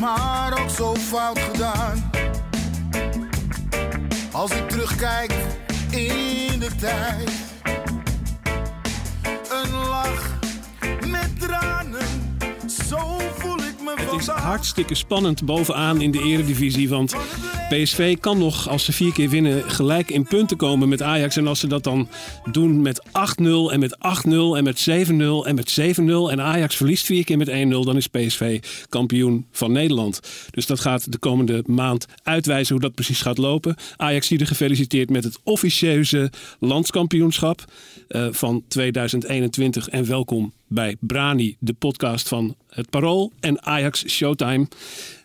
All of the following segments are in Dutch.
Maar ook zo fout gedaan. Als ik terugkijk in de tijd, een lach met tranen, zo voel Het is hartstikke spannend bovenaan in de eredivisie. Want PSV kan nog, als ze vier keer winnen, gelijk in punten komen met Ajax. En als ze dat dan doen met 8-0 en met 8-0 en met 7-0 en met 7-0... en Ajax verliest vier keer met 1-0, dan is PSV kampioen van Nederland. Dus dat gaat de komende maand uitwijzen hoe dat precies gaat lopen. Ajax ieder gefeliciteerd met het officieuze landskampioenschap eh, van 2021. En welkom bij Brani, de podcast van het Parool en Ajax Showtime.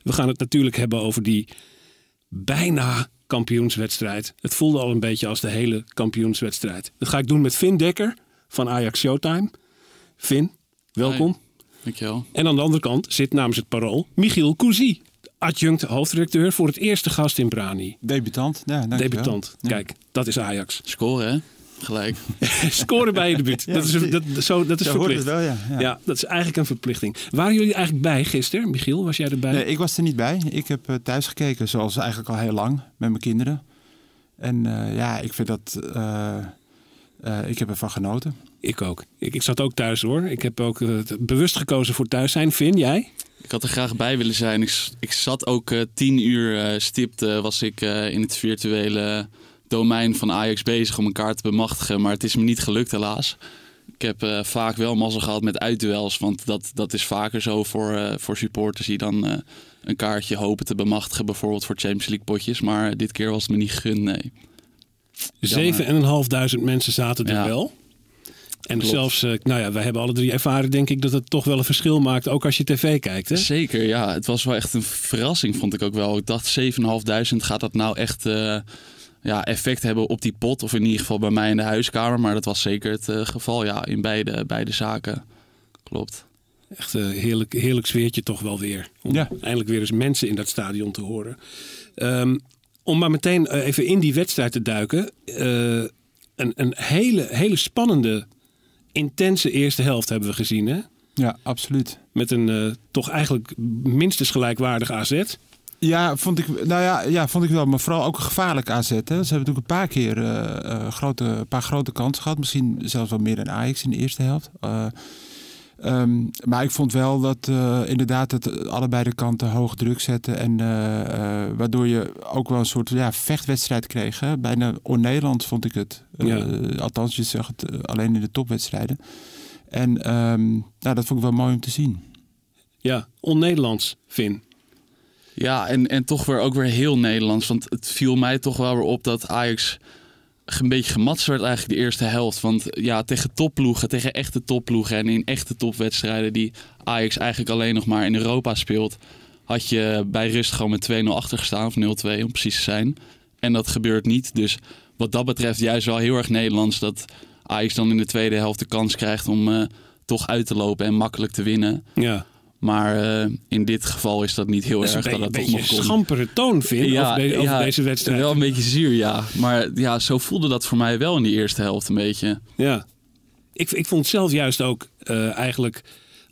We gaan het natuurlijk hebben over die bijna kampioenswedstrijd. Het voelde al een beetje als de hele kampioenswedstrijd. Dat ga ik doen met Vin Dekker van Ajax Showtime. Vin, welkom. Dankjewel. En aan de andere kant zit namens het Parool Michiel Cousy, adjunct hoofdredacteur voor het eerste gast in Brani. Debutant, ja, dankjewel. Debutant. Ja. Kijk, dat is Ajax. Scoren, hè? Gelijk. Scoren bij je debuut. Ja, dat is, dat, zo, dat is Zo hoort verplicht. het wel, ja. Ja. ja. dat is eigenlijk een verplichting. Waren jullie eigenlijk bij gisteren? Michiel, was jij erbij? Nee, ik was er niet bij. Ik heb eh, thuis gekeken, zoals eigenlijk al heel lang, met mijn kinderen. En eh, ja, ik vind dat... eh, eh, ik heb ervan genoten. Ik ook. Ik, ik zat ook thuis hoor. Ik heb ook bewust gekozen voor thuis zijn. Vin, jij? Ik had er graag bij willen zijn. Ik, ik zat ook eh, tien uur eh, stipt eh, was ik eh, in het virtuele domein van Ajax bezig om een kaart te bemachtigen. Maar het is me niet gelukt helaas. Ik heb eh, vaak wel mazzel gehad met uitduels. Want dat, dat is vaker zo voor, eh, voor supporters die dan eh, een kaartje hopen te bemachtigen. Bijvoorbeeld voor Champions League potjes. Maar dit keer was het me niet gegund, nee. Jammer. 7.500 mensen zaten er Ja. wel. En Klopt. zelfs, nou ja, wij hebben alle drie ervaren, denk ik, dat het toch wel een verschil maakt. Ook als je tv kijkt. Hè? Zeker, ja. Het was wel echt een verrassing, vond ik ook wel. Ik dacht 7.500, gaat dat nou echt ja, effect hebben op die pot? Of in ieder geval bij mij in de huiskamer. Maar dat was zeker het eh, geval, ja, in beide, beide zaken. Klopt. Echt een heerlijk, heerlijk sfeertje toch wel weer. Om Ja. eindelijk weer eens mensen in dat stadion te horen. Ehm, om maar meteen eh, even in die wedstrijd te duiken. eh, een, een hele, hele spannende, intense eerste helft hebben we gezien. Hè? Ja, absoluut. Met een toch eigenlijk minstens gelijkwaardig AZ. Ja, vond ik, nou ja, ja, vond ik wel. Maar vooral ook gevaarlijk AZ. Hè. Ze hebben natuurlijk een paar keer eh, eh, grote, een paar grote kansen gehad. Misschien zelfs wel meer dan Ajax in de eerste helft. Eh, ehm, maar ik vond wel dat inderdaad het allebei de kanten hoog druk zetten. En waardoor je ook wel een soort ja, vechtwedstrijd kreeg. Hè. Bijna on-Nederlands vond ik het. Ja. althans, je zag het eh, alleen in de topwedstrijden. En ehm, nou, dat vond ik wel mooi om te zien. Ja, on-Nederlands, Vin. Ja, en, en toch weer ook weer heel Nederlands. Want het viel mij toch wel weer op dat Ajax een beetje gematst werd eigenlijk de eerste helft. Want ja, tegen topploegen, tegen echte topploegen en in echte topwedstrijden die Ajax eigenlijk alleen nog maar in Europa speelt, had je bij rust gewoon met 2-0 achter gestaan, of 0-2 om precies te zijn. En dat gebeurt niet. Dus wat dat betreft juist wel heel erg Nederlands dat Ajax dan in de tweede helft de kans krijgt om eh, toch uit te lopen en makkelijk te winnen. Ja, Maar eh, in dit geval is dat niet heel dat een erg dat dat toch nog kon. schampere toon, Vin, over, de- over ja, deze wedstrijd. Wel een beetje zuur, ja. Maar ja, zo voelde dat voor mij wel in die eerste helft een beetje. Ja. Ik, ik vond zelf juist ook eh, eigenlijk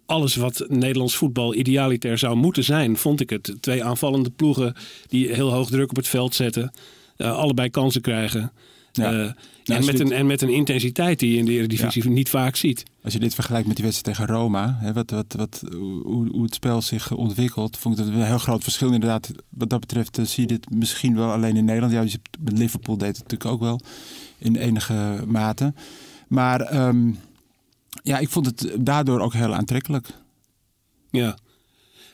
alles wat Nederlands voetbal idealiter zou moeten zijn, vond ik het. Twee aanvallende ploegen die heel hoog druk op het veld zetten. eh, allebei kansen krijgen. Ja. Eh, Nou, en, met een, en met een intensiteit die je in de Eredivisie niet vaak ziet. Als je dit vergelijkt met die wedstrijd tegen Roma, hè, wat, wat, wat, hoe, hoe het spel zich ontwikkelt, vond ik dat een heel groot verschil. Inderdaad, wat dat betreft eh, zie je dit misschien wel alleen in Nederland. Ja, met Liverpool deed het natuurlijk ook wel in enige mate. Maar ehm, ja, ik vond het daardoor ook heel aantrekkelijk. Ja.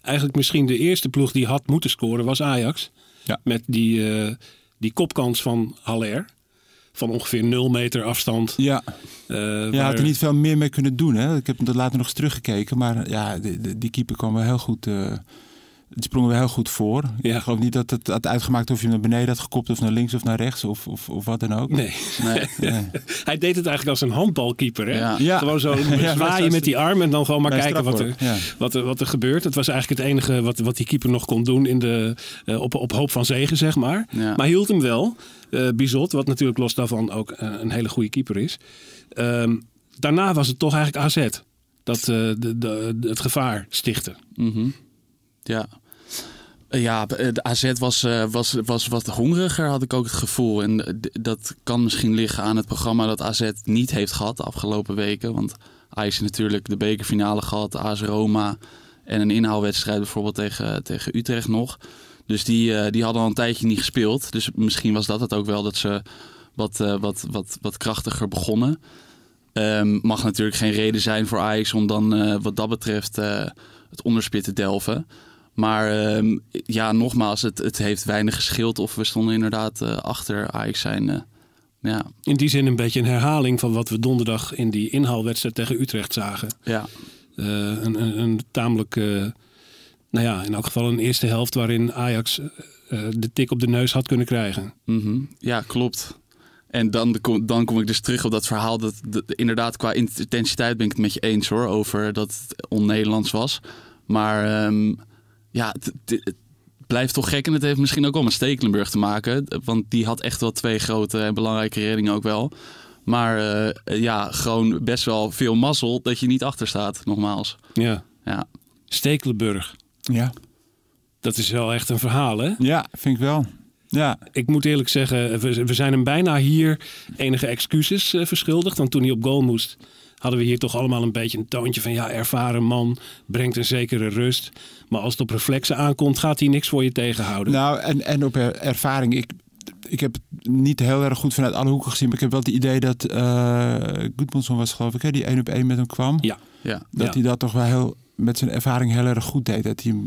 Eigenlijk misschien de eerste ploeg die had moeten scoren was Ajax. Ja. Met die, eh, die kopkans van Haller. Van ongeveer 0 meter afstand. Ja, Eh, ja waar- had er niet veel meer mee kunnen doen. Hè? Ik heb dat later nog eens teruggekeken. Maar ja, die, die- die keeper kwam wel heel goed. eh die sprongen wel heel goed voor. Ja. Ik geloof niet dat het had uitgemaakt of je hem naar beneden had gekopt of naar links of naar rechts of, of, of wat dan ook. Nee, Nee. Nee. hij deed het eigenlijk als een handbalkeeper. Hè? Ja. Ja. Gewoon zo Ja, zwaaien met die arm en dan gewoon maar kijken wat er, wat, er, wat er gebeurt. Het was eigenlijk het enige wat, wat die keeper nog kon doen in de, eh, op, op hoop van zegen, zeg maar. Ja. Maar hield hem wel. eh Bizot, wat natuurlijk los daarvan ook eh, een hele goede keeper is. Ehm, daarna was het toch eigenlijk AZ dat eh, de, de, het gevaar stichtte. Mhm. Ja. Eh, Ja, de AZ was, eh, was, was wat hongeriger, had ik ook het gevoel. En eh, dat kan misschien liggen aan het programma dat AZ niet heeft gehad de afgelopen weken. Want Ajax natuurlijk de bekerfinale gehad, AS Roma en een inhaalwedstrijd bijvoorbeeld tegen, tegen Utrecht nog. Dus die, eh, die hadden al een tijdje niet gespeeld. Dus misschien was dat het ook wel dat ze wat, eh, wat, wat, wat krachtiger begonnen. Ehm, mag natuurlijk geen reden zijn voor Ajax om dan eh, wat dat betreft eh, het onderspit te delven. Maar ehm, ja, nogmaals, het, het heeft weinig geschild of we stonden inderdaad eh, achter Ajax zijn. eh, ja, In die zin een beetje een herhaling van wat we donderdag in die inhaalwedstrijd tegen Utrecht zagen. ja, Eh, een, een, een tamelijk, nou ja, in elk geval een eerste helft waarin Ajax de tik op de neus had kunnen krijgen. mhm. ja klopt. En dan, kom- dan kom ik dus terug op dat verhaal. Dat, dat- inderdaad, qua intensiteit ben ik het met je eens hoor. Over dat het on-Nederlands was. Maar ehm, ja, het, blijft toch gek. En het heeft misschien ook wel met Stekelenburg te maken. Want die had echt wel twee grote en belangrijke reddingen ook wel. Maar eh, ja, gewoon best wel veel mazzel dat je niet achter staat, nogmaals. Ja. Ja, Stekelenburg, Ja. dat is wel echt een verhaal hè? ja, vind ik wel. Ja, Ik moet eerlijk zeggen, we, we zijn hem bijna hier enige excuses eh, verschuldigd. Want toen hij op goal moest, hadden we hier toch allemaal een beetje een toontje van... ja, ervaren man, brengt een zekere rust. Maar als het op reflexen aankomt, gaat hij niks voor je tegenhouden. nou en, en op er- ervaring. Ik, ik heb het niet heel erg goed vanuit alle hoeken gezien. Maar ik heb wel het idee dat uh, Goedmanson was geloof ik, hè, die één op één met hem kwam. Ja. ja. Dat Ja. hij dat toch wel heel met zijn ervaring heel erg goed deed. Dat hij hem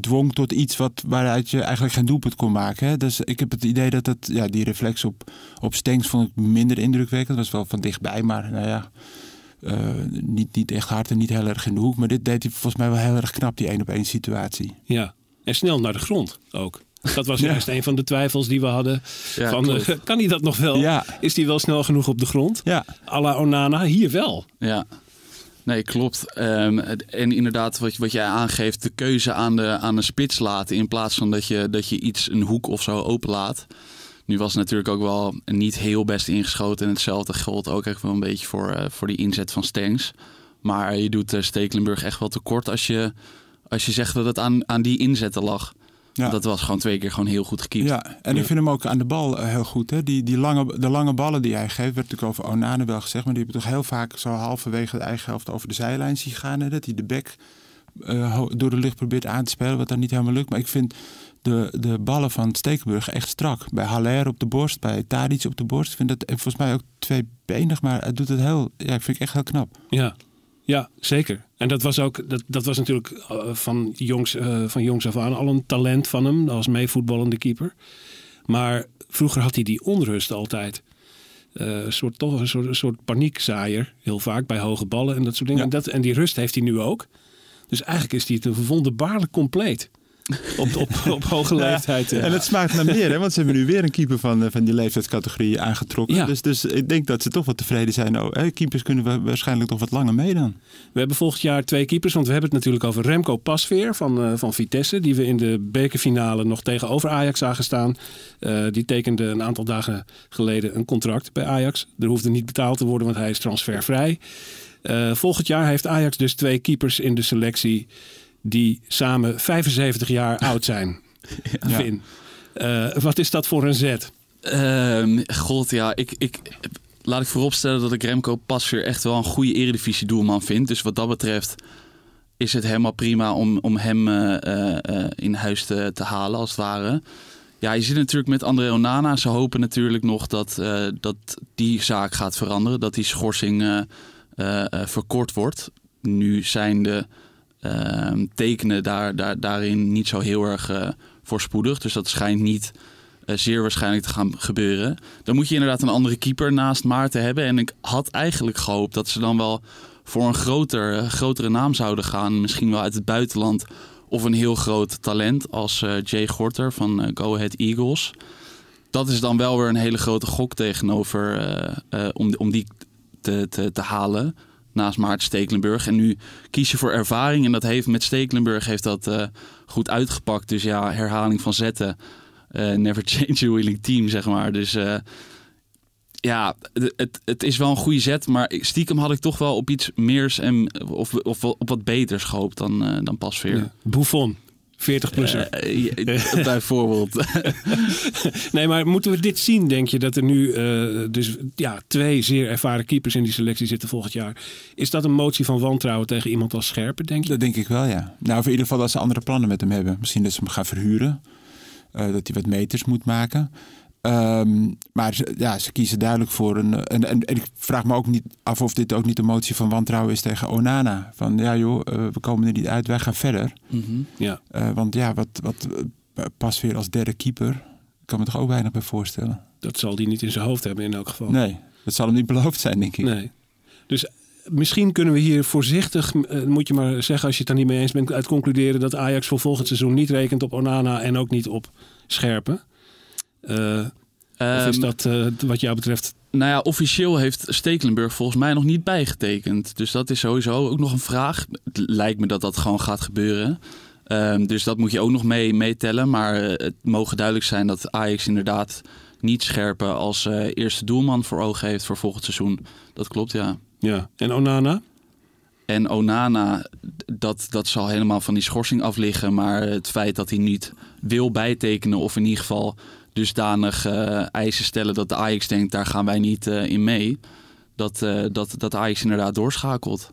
dwong tot iets wat, waaruit je eigenlijk geen doelpunt kon maken. Hè? Dus ik heb het idee dat het, ja, die reflex op, op Stenks vond ik minder indrukwekkend. Dat was wel van dichtbij, maar nou ja, uh, niet, niet echt hard en niet heel erg in de hoek. Maar dit deed hij volgens mij wel heel erg knap, die één op één situatie. Ja, en snel naar de grond ook. Dat was Ja. juist een van de twijfels die we hadden. Ja, van, eh, kan hij dat nog wel? Ja. Is hij wel snel genoeg op de grond? Ja, A la Onana, hier wel. Ja, nee, klopt. Ehm, en inderdaad, wat, wat jij aangeeft, de keuze aan de, aan de spits laten in plaats van dat je, dat je iets, een hoek of zo openlaat. Nu was het natuurlijk ook wel niet heel best ingeschoten. En hetzelfde geldt ook echt wel een beetje voor, eh, voor die inzet van Stengs. Maar je doet eh, Stekelenburg echt wel tekort als je, als je zegt dat het aan, aan die inzetten lag. Ja. Dat was gewoon twee keer gewoon heel goed gekiept. ja. en ik vind hem ook aan de bal eh, heel goed. Hè? Die, die lange, de lange ballen die hij geeft, werd natuurlijk over Onane wel gezegd. Maar die hebben toch heel vaak zo halverwege de eigen helft over de zijlijn zien gaan. Hè? Dat hij de bek door de lucht probeert aan te spelen, wat dan niet helemaal lukt. Maar ik vind de, de ballen van Stekenburg echt strak. Bij Haller op de borst, bij Tadic op de borst. Ik vind dat en volgens mij ook tweebenig, maar hij doet het heel, ja, ik vind ik echt heel knap. Ja, ja zeker. En dat was ook, dat, dat was natuurlijk eh, van, jongs, eh, van jongs af aan al een talent van hem als meevoetballende keeper. Maar vroeger had hij die onrust altijd. Een soort, toch een soort, een soort paniekzaaier, heel vaak bij hoge ballen en dat soort dingen. Ja. En, dat, en die rust heeft hij nu ook. Dus eigenlijk is hij het wonderbaarlijk compleet. Op, op, op hoge leeftijd. eh. En het smaakt naar meer, hè? want ze hebben nu weer een keeper van, eh, van die leeftijdscategorie aangetrokken. Ja. Dus, dus ik denk dat ze toch wel tevreden zijn. Oh, hè, keepers kunnen we waarschijnlijk nog wat langer mee dan. We hebben volgend jaar twee keepers. Want we hebben het natuurlijk over Remco Pasveer van, eh, van Vitesse. Die we in de bekerfinale nog tegenover Ajax zagen staan. Eh, die tekende een aantal dagen geleden een contract bij Ajax. Er hoefde niet betaald te worden, want hij is transfervrij. Volgend jaar heeft Ajax dus twee keepers in de selectie. Die samen 75 jaar oud zijn. Vin. Eh, wat is dat voor een zet? Ehm, God, ja, ik, ik, laat ik vooropstellen dat ik Remco Pasveer echt wel een goede eredivisie doelman vind. Dus wat dat betreft is het helemaal prima om, om hem eh, eh, in huis te, te halen, als het ware. Ja, je zit natuurlijk met André Onana. Ze hopen natuurlijk nog dat, dat die zaak gaat veranderen. Dat die schorsing verkort wordt. Nu zijn de tekenen daar, daar, daarin niet zo heel erg eh, voorspoedig. Dus dat schijnt niet eh, zeer waarschijnlijk te gaan gebeuren. Dan moet je inderdaad een andere keeper naast Maarten hebben. En ik had eigenlijk gehoopt dat ze dan wel voor een groter, eh, grotere naam zouden gaan. Misschien wel uit het buitenland. Of een heel groot talent als Jay Gorter van Go Ahead Eagles. Dat is dan wel weer een hele grote gok tegenover om, om die te, te, te halen. Naast Maarten Stekelenburg. En nu kies je voor ervaring. En dat heeft met Stekelenburg heeft dat eh, goed uitgepakt. Dus ja, herhaling van zetten. Eh, never change a winning team, zeg maar. Dus eh, ja, het, het, is wel een goede zet. Maar stiekem had ik toch wel op iets meers en, of, of op wat beters gehoopt dan, dan Pasveer. Ja. Buffon, 40 plusser. Eh, eh, bijvoorbeeld. Nee, maar moeten we dit zien, denk je? Dat er nu eh, dus ja, twee zeer ervaren keepers in die selectie zitten volgend jaar. Is dat een motie van wantrouwen tegen iemand als Scherpen, denk je? Dat denk ik wel, ja. Nou, of in ieder geval dat ze andere plannen met hem hebben. Misschien dat ze hem gaan verhuren. Eh, dat hij wat meters moet maken. Ehm, maar ze, ja, ze kiezen duidelijk voor een... En, en, en ik vraag me ook niet af of dit ook niet een motie van wantrouwen is tegen Onana. Van ja joh, eh, we komen er niet uit, wij gaan verder. Mhm. Ja. Eh, want ja, wat, wat eh, pas weer als derde keeper. Ik kan me toch ook weinig bij voorstellen. Dat zal die niet in zijn hoofd hebben in elk geval. Nee, dat zal hem niet beloofd zijn, denk ik. Nee. Dus misschien kunnen we hier voorzichtig, moet je maar zeggen als je het daar niet mee eens bent, uit concluderen dat Ajax voor volgend seizoen niet rekent op Onana en ook niet op Scherpen. Eh, of is Ehm, dat eh, wat jou betreft? Nou ja, officieel heeft Stekelenburg volgens mij nog niet bijgetekend. Dus dat is sowieso ook nog een vraag. Het lijkt me dat dat gewoon gaat gebeuren. Ehm, dus dat moet je ook nog mee meetellen. Maar eh, het mogen duidelijk zijn dat Ajax inderdaad niet scherpen als eerste doelman voor ogen heeft voor volgend seizoen. Dat klopt, ja. Ja. En Onana? En Onana, dat, dat zal helemaal van die schorsing af liggen. Maar het feit dat hij niet wil bijtekenen of in ieder geval dusdanig eh, eisen stellen dat de Ajax denkt, daar gaan wij niet eh, in mee. Dat, eh, dat, dat Ajax inderdaad doorschakelt.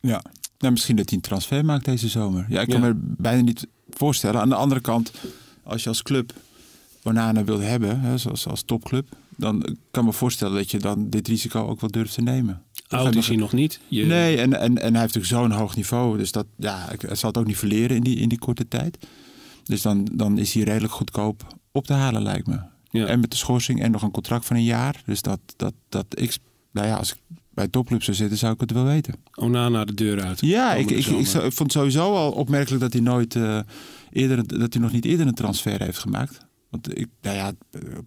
Ja. Nou, misschien dat hij een transfer maakt deze zomer. Ja, ik kan Ja. me bijna niet voorstellen. Aan de andere kant, als je als club Onana wil hebben, hè, zoals als topclub, dan kan ik me voorstellen dat je dan dit risico ook wel durft te nemen. Oud is hij nog niet. Je, Nee, en, en, en hij heeft natuurlijk zo'n hoog niveau. Dus dat, ja, hij zal het ook niet verleren in die, in die korte tijd. Dus dan, dan is hij redelijk goedkoop op te halen, lijkt me. Ja. En met de schorsing en nog een contract van een jaar. Dus dat, dat, dat ik, nou ja, als ik bij topclub zou zitten, zou ik het wel weten. Onana de deur uit. Ja, ik, Komende ik, ik, vond het sowieso al opmerkelijk dat hij nooit eh, eerder, dat hij nog niet eerder een transfer heeft gemaakt. Want ik, nou ja,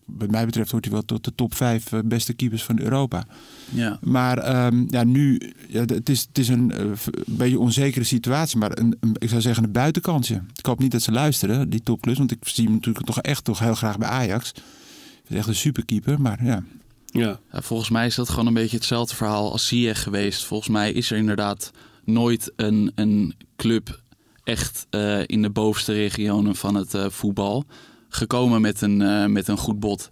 wat mij betreft hoort hij wel tot de top vijf eh, beste keepers van Europa. Ja. Maar ehm, ja, nu, ja, het, is, het is een, eh, een beetje onzekere situatie, maar een, een- ik zou zeggen een buitenkansje. Ik hoop niet dat ze luisteren, die topclubs, want ik zie hem natuurlijk toch echt toch heel graag bij Ajax. Het is echt een superkeeper, maar ja. Ja. Ja, volgens mij is dat gewoon een beetje hetzelfde verhaal als Ziyech geweest. Volgens mij is er inderdaad nooit een, een club echt eh, in de bovenste regionen van het eh, voetbal gekomen met een, eh, met een goed bod.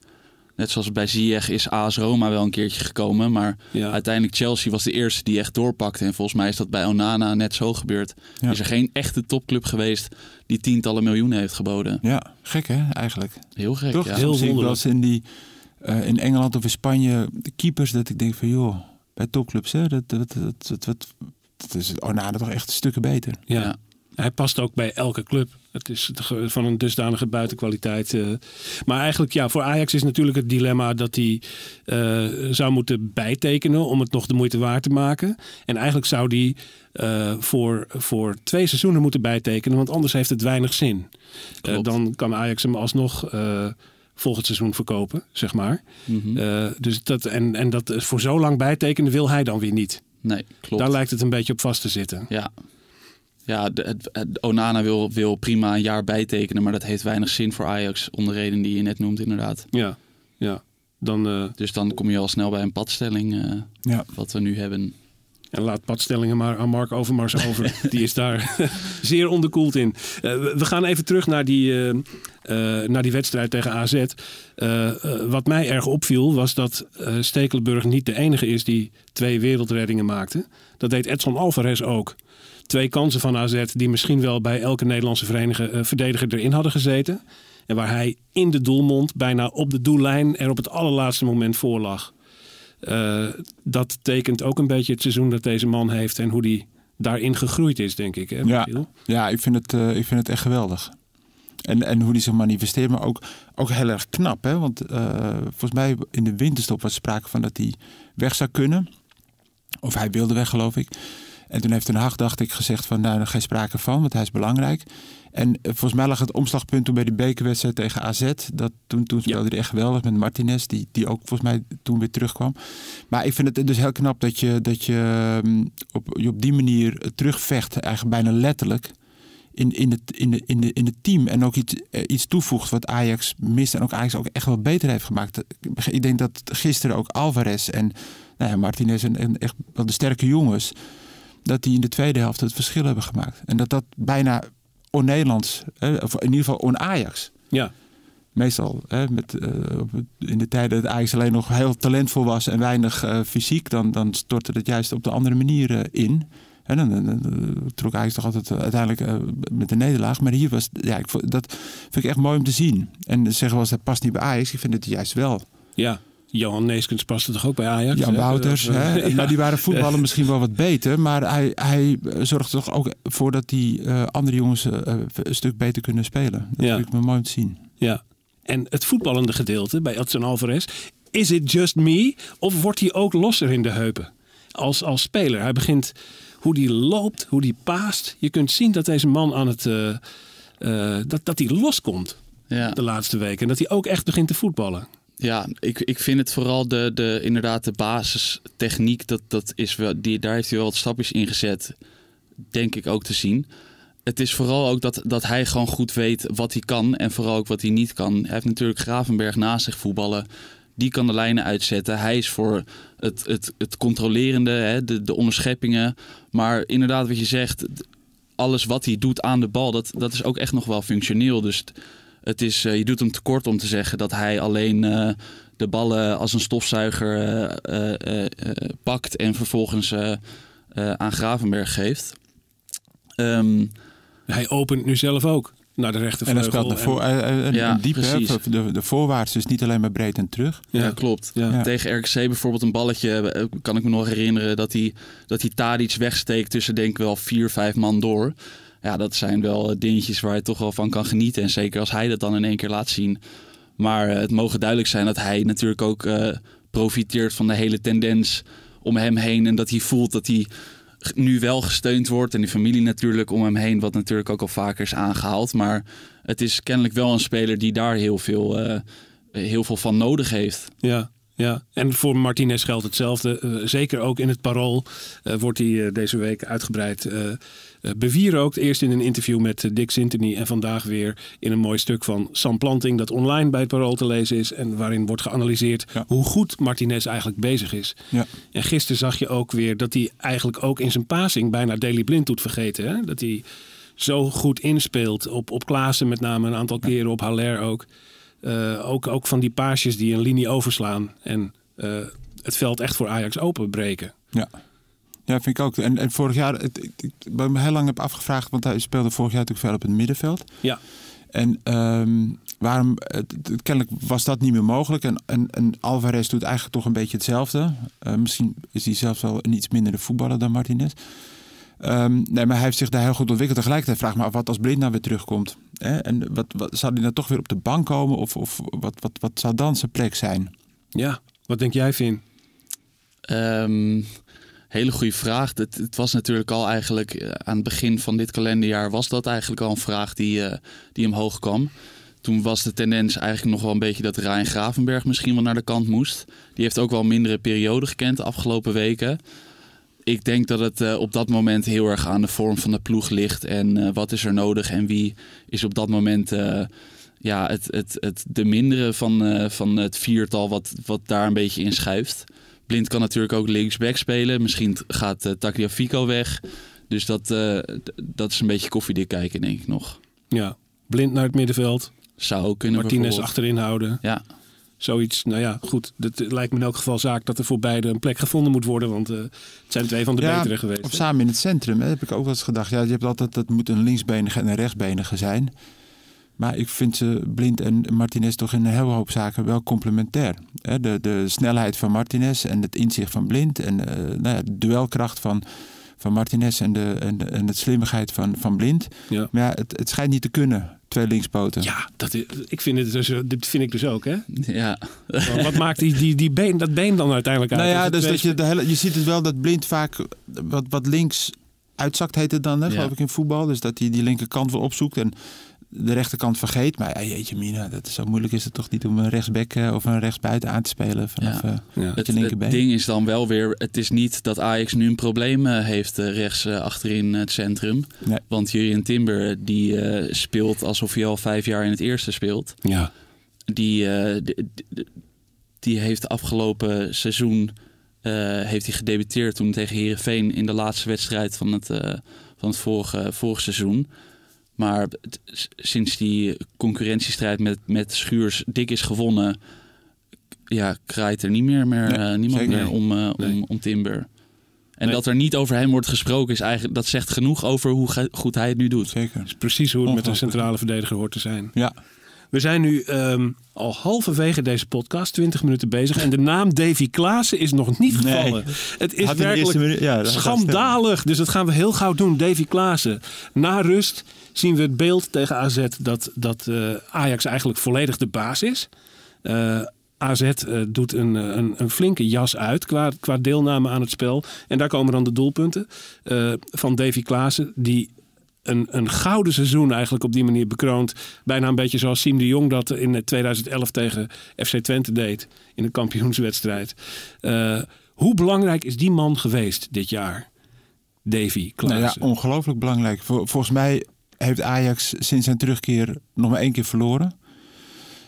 Net zoals bij Ziyech is AS Roma wel een keertje gekomen. Maar Ja. uiteindelijk Chelsea was de eerste die echt doorpakte. En volgens mij is dat bij Onana net zo gebeurd. Ja. Is er geen echte topclub geweest die tientallen miljoenen heeft geboden. Ja, gek hè, eigenlijk. Heel gek, Toch? ja. Heel wonderlijk. in, die, eh, in Engeland of in Spanje de keepers dat ik denk van joh, bij topclubs hè, dat, dat, dat, dat, dat, dat is Onana toch echt stukken beter. Ja. Hij past ook bij elke club. Het is van een dusdanige buitenkwaliteit. eh. Maar eigenlijk, ja, voor Ajax is natuurlijk het dilemma dat hij eh, zou moeten bijtekenen om het nog de moeite waard te maken. En eigenlijk zou hij eh, voor, voor twee seizoenen moeten bijtekenen, want anders heeft het weinig zin. Dan kan Ajax hem alsnog volgend seizoen verkopen, zeg maar. Mhm. Dus dat, en, en dat voor zo lang bijtekenen wil hij dan weer niet. Nee, klopt. Daar lijkt het een beetje op vast te zitten. Ja, ja de, het, het- Onana wil, wil prima een jaar bijtekenen, maar dat heeft weinig zin voor Ajax, om de reden die je net noemt inderdaad. Ja, ja. Dan, eh, Dus dan kom je al snel bij een padstelling, eh, Ja. wat we nu hebben. En laat padstellingen maar aan Mark Overmars over. Die is daar zeer onderkoeld in. Eh, we gaan even terug naar die, eh, eh, naar die wedstrijd tegen AZ. Wat mij erg opviel was dat eh, Stekelenburg niet de enige is die twee wereldreddingen maakte. Dat deed Edson Alvarez ook. Twee kansen van AZ die misschien wel bij elke Nederlandse eh, verdediger erin hadden gezeten. En waar hij in de doelmond, bijna op de doellijn, er op het allerlaatste moment voor lag. Eh, dat tekent ook een beetje het seizoen dat deze man heeft en hoe die daarin gegroeid is, denk ik. Hè, Ja. Ja, ik vind het, eh, ik vind het echt geweldig. En, en hoe die zich manifesteert, maar ook, ook heel erg knap. Hè? Want uh, volgens mij in de winterstop was sprake van dat hij weg zou kunnen. Of hij wilde weg, geloof ik. En toen heeft Den Haag, dacht ik, gezegd van nou, geen sprake van, want hij is belangrijk. En eh, volgens mij lag het omslagpunt toen bij die bekerwedstrijd tegen AZ. Dat, toen, toen speelde hij echt geweldig met Martinez, die, die ook volgens mij toen weer terugkwam. Maar ik vind het dus heel knap dat je, dat je, mm, op, je op die manier terugvecht, eigenlijk bijna letterlijk. In, in, het, in, de, in, de, in het team en ook iets, eh, iets toevoegt wat Ajax mist en ook Ajax ook echt wel beter heeft gemaakt. Ik denk dat gisteren ook Alvarez en nou ja, Martinez en, en echt wel de sterke jongens dat die in de tweede helft het verschil hebben gemaakt. En dat dat bijna on-Nederlands, of in ieder geval on-Ajax. Ja. Meestal, hè, met, uh, in de tijden dat Ajax alleen nog heel talentvol was en weinig uh, fysiek, dan, dan stortte het juist op de andere manier uh, in. En dan, dan, dan, trok Ajax toch altijd uiteindelijk met de nederlaag. Maar hier was, ja, ik, dat vind ik echt mooi om te zien. En zeggen eens, dat past niet bij Ajax. Ik vind het juist wel. Ja, Johan Neeskens paste toch ook bij Ajax? Jan Wouters. Hè? Maar die waren voetballen misschien wel wat beter. Maar hij, hij zorgt toch ook voor dat die uh, andere jongens uh, een stuk beter kunnen spelen. Dat ja. vind ik me mooi om te zien. Ja. En het voetballende gedeelte bij Edson Alvarez. Is it just me? Of wordt hij ook losser in de heupen? Als, als speler. Hij begint hoe hij loopt, hoe hij paast. Je kunt zien dat deze man aan het... Uh, dat, dat hij loskomt ja. de laatste weken. En dat hij ook echt begint te voetballen. Ja, ik, ik vind het vooral de, de, inderdaad de basistechniek, dat, dat is wel, die, daar heeft hij wel wat stapjes in gezet, denk ik ook te zien. Het is vooral ook dat, dat hij gewoon goed weet wat hij kan en vooral ook wat hij niet kan. Hij heeft natuurlijk Gravenberg naast zich voetballen. Die kan de lijnen uitzetten. Hij is voor het, het, het controlerende, hè, de, de onderscheppingen. Maar inderdaad, wat je zegt, alles wat hij doet aan de bal, dat, dat is ook echt nog wel functioneel. Dus het is, uh, je doet hem tekort om te zeggen dat hij alleen uh, de ballen als een stofzuiger uh, pakt en vervolgens aan Gravenberg geeft. Um, hij opent nu zelf ook naar de rechtervleugel. En hij speelt naar voor, en, ja, diep, de, de voorwaarts, dus niet alleen maar breed en terug. Ja, ja klopt. Ja. Tegen RKC bijvoorbeeld een balletje, kan ik me nog herinneren dat hij, dat hij Tadic wegsteekt tussen denk ik wel vier, vijf man door ja, dat zijn wel dingetjes waar je toch wel van kan genieten. En zeker als hij dat dan in één keer laat zien. Maar eh, het mogen duidelijk zijn dat hij natuurlijk ook uh, profiteert van de hele tendens om hem heen. En dat hij voelt dat hij nu wel gesteund wordt. En die familie natuurlijk om hem heen, wat natuurlijk ook al vaker is aangehaald. Maar het is kennelijk wel een speler die daar heel veel, heel veel van nodig heeft. Ja, ja, en voor Martinez geldt hetzelfde. zeker ook in het parool wordt hij deze week uitgebreid bewierookt. Eerst in een interview met eh, Dick Sintony en vandaag weer in een mooi stuk van Sam Planting dat online bij het Parool te lezen is en waarin wordt geanalyseerd hoe goed Martinez eigenlijk bezig is. Ja. En gisteren zag je ook weer dat hij eigenlijk ook in zijn passing bijna Daily Blind doet vergeten. Hè? Dat hij zo goed inspeelt op, op Klaassen met name een aantal keren, op Haller ook. Uh, ook. Ook van die paasjes die een linie overslaan en het veld echt voor Ajax openbreken. Ja. Ja, vind ik ook. En, en vorig jaar, het, ik, ik me heel lang heb afgevraagd, want hij speelde vorig jaar natuurlijk veel op het middenveld. Ja. En um, waarom, het, kennelijk was dat niet meer mogelijk. En, en, en Alvarez doet eigenlijk toch een beetje hetzelfde. Uh, misschien is hij zelfs wel een iets minder de voetballer dan Martinez. Um, nee, maar hij heeft zich daar heel goed ontwikkeld. Tegelijkertijd vraag me af wat als Blind nou weer terugkomt. Hè? En wat, wat, zou hij nou toch weer op de bank komen? Of, of wat, wat, wat zou dan zijn plek zijn? Ja, wat denk jij, Vin? Um, Hele goede vraag. Het, het, was natuurlijk al eigenlijk eh, aan het begin van dit kalenderjaar was dat eigenlijk al een vraag die, uh, die omhoog kwam. Toen was de tendens eigenlijk nog wel een beetje dat Ryan Gravenberg misschien wel naar de kant moest. Die heeft ook wel mindere periode gekend de afgelopen weken. Ik denk dat het uh, op dat moment heel erg aan de vorm van de ploeg ligt. En uh, wat is er nodig en wie is op dat moment uh, ja, het, het, het, de mindere van, van het viertal wat, wat daar een beetje in schuift. Blind kan natuurlijk ook linksback spelen. Misschien gaat uh, Tagliafico weg. Dus dat, dat is een beetje koffiedik kijken, denk ik nog. Ja, Blind naar het middenveld. Zou kunnen Martinez achterin houden. Ja. Zoiets, nou ja, goed. Het lijkt me in elk geval zaak dat er voor beide een plek gevonden moet worden. Want uh, het zijn twee van de ja, betere geweest. Of samen in het centrum, hè, heb ik ook wel eens gedacht. Ja, je hebt altijd, dat moet een linksbenige en een rechtsbenige zijn. Maar ik vind ze Blind en Martinez toch in een hele hoop zaken wel complementair. De, de snelheid van Martinez en het inzicht van Blind en uh, nou ja, de duelkracht van, van Martinez en de, en, de, en het slimmigheid van, van Blind. Ja. Maar ja, het, het schijnt niet te kunnen twee linkspoten. Ja, dat is, ik vind het dus, dit vind ik dus ook, hè? Ja. Wat maakt die, die, die been, dat been dan uiteindelijk uit? Nou ja, dus dat je, de hele, je ziet het wel dat blind vaak wat, wat links uitzakt, heet het dan, hè, Ja. geloof ik in voetbal. Dus dat hij die linkerkant wel opzoekt en de rechterkant vergeet. Maar ja, jeetje mina, dat is zo moeilijk is het toch niet om een rechtsback eh, of een rechtsbuiten aan te spelen vanaf Ja. eh, Ja. met Het, je linkerbeen. het ding is dan wel weer, het is niet dat Ajax nu een probleem eh, heeft rechts achterin het centrum. Nee. Want Jurien Timber die eh, speelt alsof hij al vijf jaar in het eerste speelt. Ja. Die, eh, die heeft afgelopen seizoen eh, heeft hij gedebuteerd toen tegen Herenveen in de laatste wedstrijd van het, eh, van het vorige, vorige seizoen. Maar het- sinds die concurrentiestrijd met, met Schuurs dik is gewonnen, ja, kraait er niet meer, meer Nee, eh, niemand meer om, eh, Nee. om, om Timber. En Nee. dat er niet over hem wordt gesproken, is eigenlijk, dat zegt genoeg over hoe ge- goed hij het nu doet. Zeker. Dat is precies hoe het met een centrale verdediger hoort te zijn. Ja, We zijn nu ehm, al halverwege deze podcast, 20 minuten bezig. En de naam Davy Klaassen is nog niet Nee. gevallen. Het is werkelijk minuut- ja, schandalig. Dus dat gaan we heel gauw doen. Davy Klaassen. Na rust zien we het beeld tegen AZ dat, dat eh, Ajax eigenlijk volledig de baas is. Eh, AZ eh, doet een, een, een flinke jas uit qua, qua deelname aan het spel. En daar komen dan de doelpunten van Davy Klaassen. Die een, een gouden seizoen eigenlijk op die manier bekroont. Bijna een beetje zoals Siem de Jong dat in 2011 tegen FC Twente deed. In een kampioenswedstrijd. Hoe belangrijk is die man geweest dit jaar? Davy Nou ja, Klaassen. ongelooflijk belangrijk. Vol- volgens mij heeft Ajax sinds zijn terugkeer nog maar één keer verloren.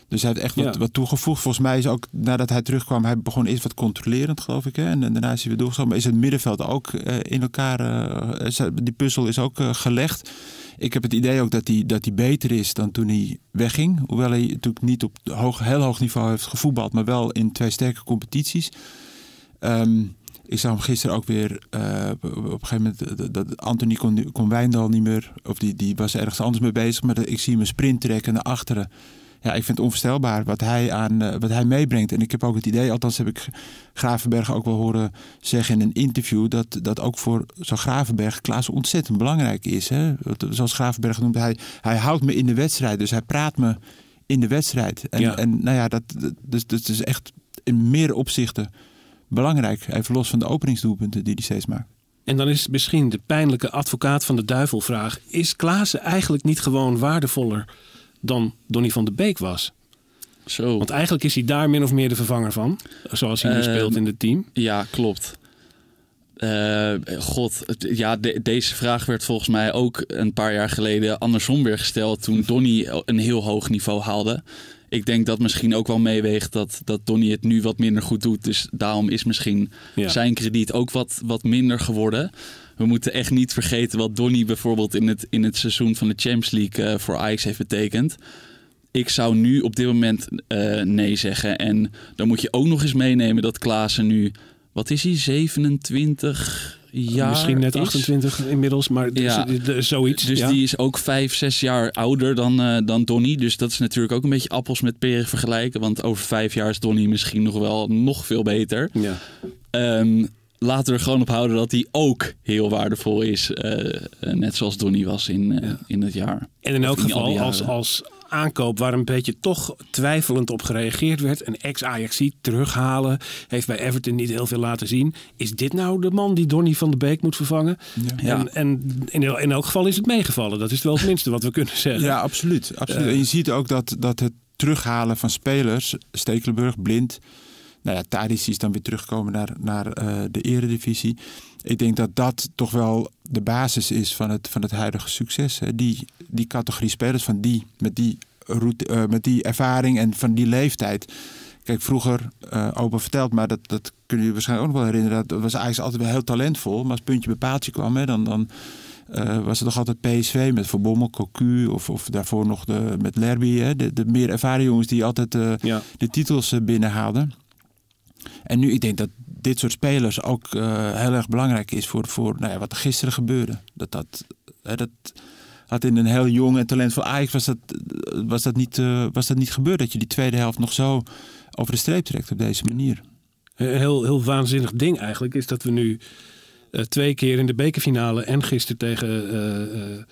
Dus hij heeft echt wat, Ja. wat toegevoegd. Volgens mij is ook nadat hij terugkwam, hij begon eerst wat controlerend, geloof ik. Hè? En, daarna is hij weer. Maar is het middenveld ook eh, in elkaar, eh, die puzzel is ook eh, gelegd. Ik heb het idee ook dat hij, dat hij beter is dan toen hij wegging. Hoewel hij natuurlijk niet op hoog, heel hoog niveau heeft gevoetbald, maar wel in twee sterke competities. Ehm, ik zag hem gisteren ook weer eh, op een gegeven moment eh, dat- Anthony kon, kon Wijndal niet meer, of die, die was ergens anders mee bezig, maar dat- ik zie hem een sprint trekken naar achteren. Ja, ik vind het onvoorstelbaar wat hij, aan, eh, wat hij meebrengt. En ik heb ook het idee, althans heb ik Gravenberg ook wel horen zeggen in een interview, dat, dat ook voor zo'n Gravenberg Klaas ontzettend belangrijk is. Hè? Zoals Gravenberg noemt, hij, hij houdt me in de wedstrijd, dus hij praat me in de wedstrijd. En, Ja. en nou ja, dat, dat, dus, dat is echt in meerdere opzichten belangrijk. Even los van de openingsdoelpunten die hij steeds maakt. En dan is misschien de pijnlijke advocaat van de duivel vraag. Is Klaassen eigenlijk niet gewoon waardevoller dan Donny van de Beek was? Zo. Want eigenlijk is hij daar min of meer de vervanger van. Zoals hij nu Ehm, speelt in het team. Ja, klopt. Eh, God, ja, de- deze vraag werd volgens mij ook een paar jaar geleden andersom weer gesteld toen Donny een heel hoog niveau haalde. Ik denk dat misschien ook wel meeweegt dat, dat Donny het nu wat minder goed doet. Dus daarom is misschien Ja. zijn krediet ook wat, wat minder geworden. We moeten echt niet vergeten wat Donny bijvoorbeeld in het, in het seizoen van de Champions League eh, voor Ajax heeft betekend. Ik zou nu op dit moment eh, nee zeggen. En dan moet je ook nog eens meenemen dat Klaassen nu, wat is hij, 27 jaar Misschien net is? 28 inmiddels, maar Ja. dus- dus zoiets. Dus ja. die is ook vijf, zes jaar ouder dan, eh, dan Donny. Dus dat is natuurlijk ook een beetje appels met peren vergelijken. Want over vijf jaar is Donny misschien nog wel nog veel beter. Ja. Ehm, laten we er gewoon op houden dat hij ook heel waardevol is. eh, eh, net zoals Donny was in, Ja. in het jaar. En in elk geval als, als aankoop waar een beetje toch twijfelend op gereageerd werd. Een ex-Ajaxiet terughalen. Heeft bij Everton niet heel veel laten zien. Is dit nou de man die Donny van de Beek moet vervangen? Ja. En, en in, in elk geval is het meegevallen. Dat is wel het minste wat we kunnen zeggen. Ja, absoluut. absoluut. Eh. en je ziet ook dat, dat het terughalen van spelers, Stekelenburg, Blind. Nou ja, Tadic is dan weer teruggekomen naar, naar eh, de eredivisie. Ik denk dat dat toch wel de basis is van het, van het huidige succes. Hè. Die, die categorie spelers van die, met, die route, eh, met die ervaring en van die leeftijd. Kijk, vroeger, eh opa verteld, maar dat, dat kunnen jullie waarschijnlijk ook nog wel herinneren. Dat was eigenlijk altijd wel heel talentvol. Maar als puntje bij paaltje kwam, hè, dan, dan was het nog altijd PSV met Van Bommel, Cocu of, of daarvoor nog de, met Lerby. Hè, de, de meer ervaren jongens die altijd Ja. de titels binnenhaalden. En nu, ik denk dat dit soort spelers ook eh, heel erg belangrijk is voor, voor nou ja, wat er gisteren gebeurde. Dat, dat, hè, dat had in een heel jong en talentvol Ajax was dat, was, dat niet, eh, was dat niet gebeurd. Dat je die tweede helft nog zo over de streep trekt op deze manier. Een heel, heel waanzinnig ding eigenlijk is dat we nu eh, twee keer in de bekerfinale en gisteren tegen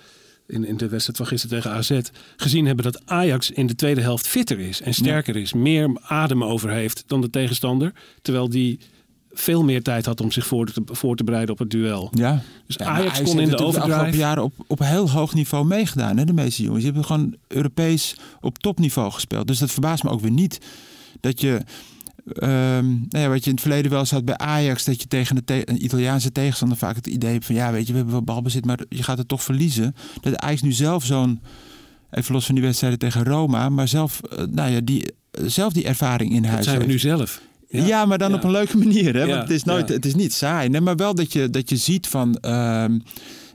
in, in de wedstrijd van gisteren tegen AZ, gezien hebben dat Ajax in de tweede helft fitter is en sterker is, meer adem over heeft dan de tegenstander, terwijl die veel meer tijd had om zich voor te, voor te bereiden op het duel. Ja. Dus Ja, Ajax kon in de afgelopen jaren op, op heel hoog niveau meegedaan. Hè, de meeste jongens. Die hebben gewoon Europees op topniveau gespeeld. Dus dat verbaast me ook weer niet. Dat je, ehm, nou ja, wat je in het verleden wel eens had bij Ajax... dat je tegen de te- een Italiaanse tegenstander vaak het idee hebt van... ja, weet je, we hebben wel balbezit, maar je gaat het toch verliezen. Dat Ajax nu zelf zo'n... Even los van die wedstrijden tegen Roma... maar zelf, eh, nou ja, die, zelf die ervaring in Dat huis zijn we heeft. nu zelf. Ja, maar dan Ja. op een leuke manier. Hè? Want het is, nooit, het is niet saai. Nee, maar wel dat je, dat je ziet van... ehm,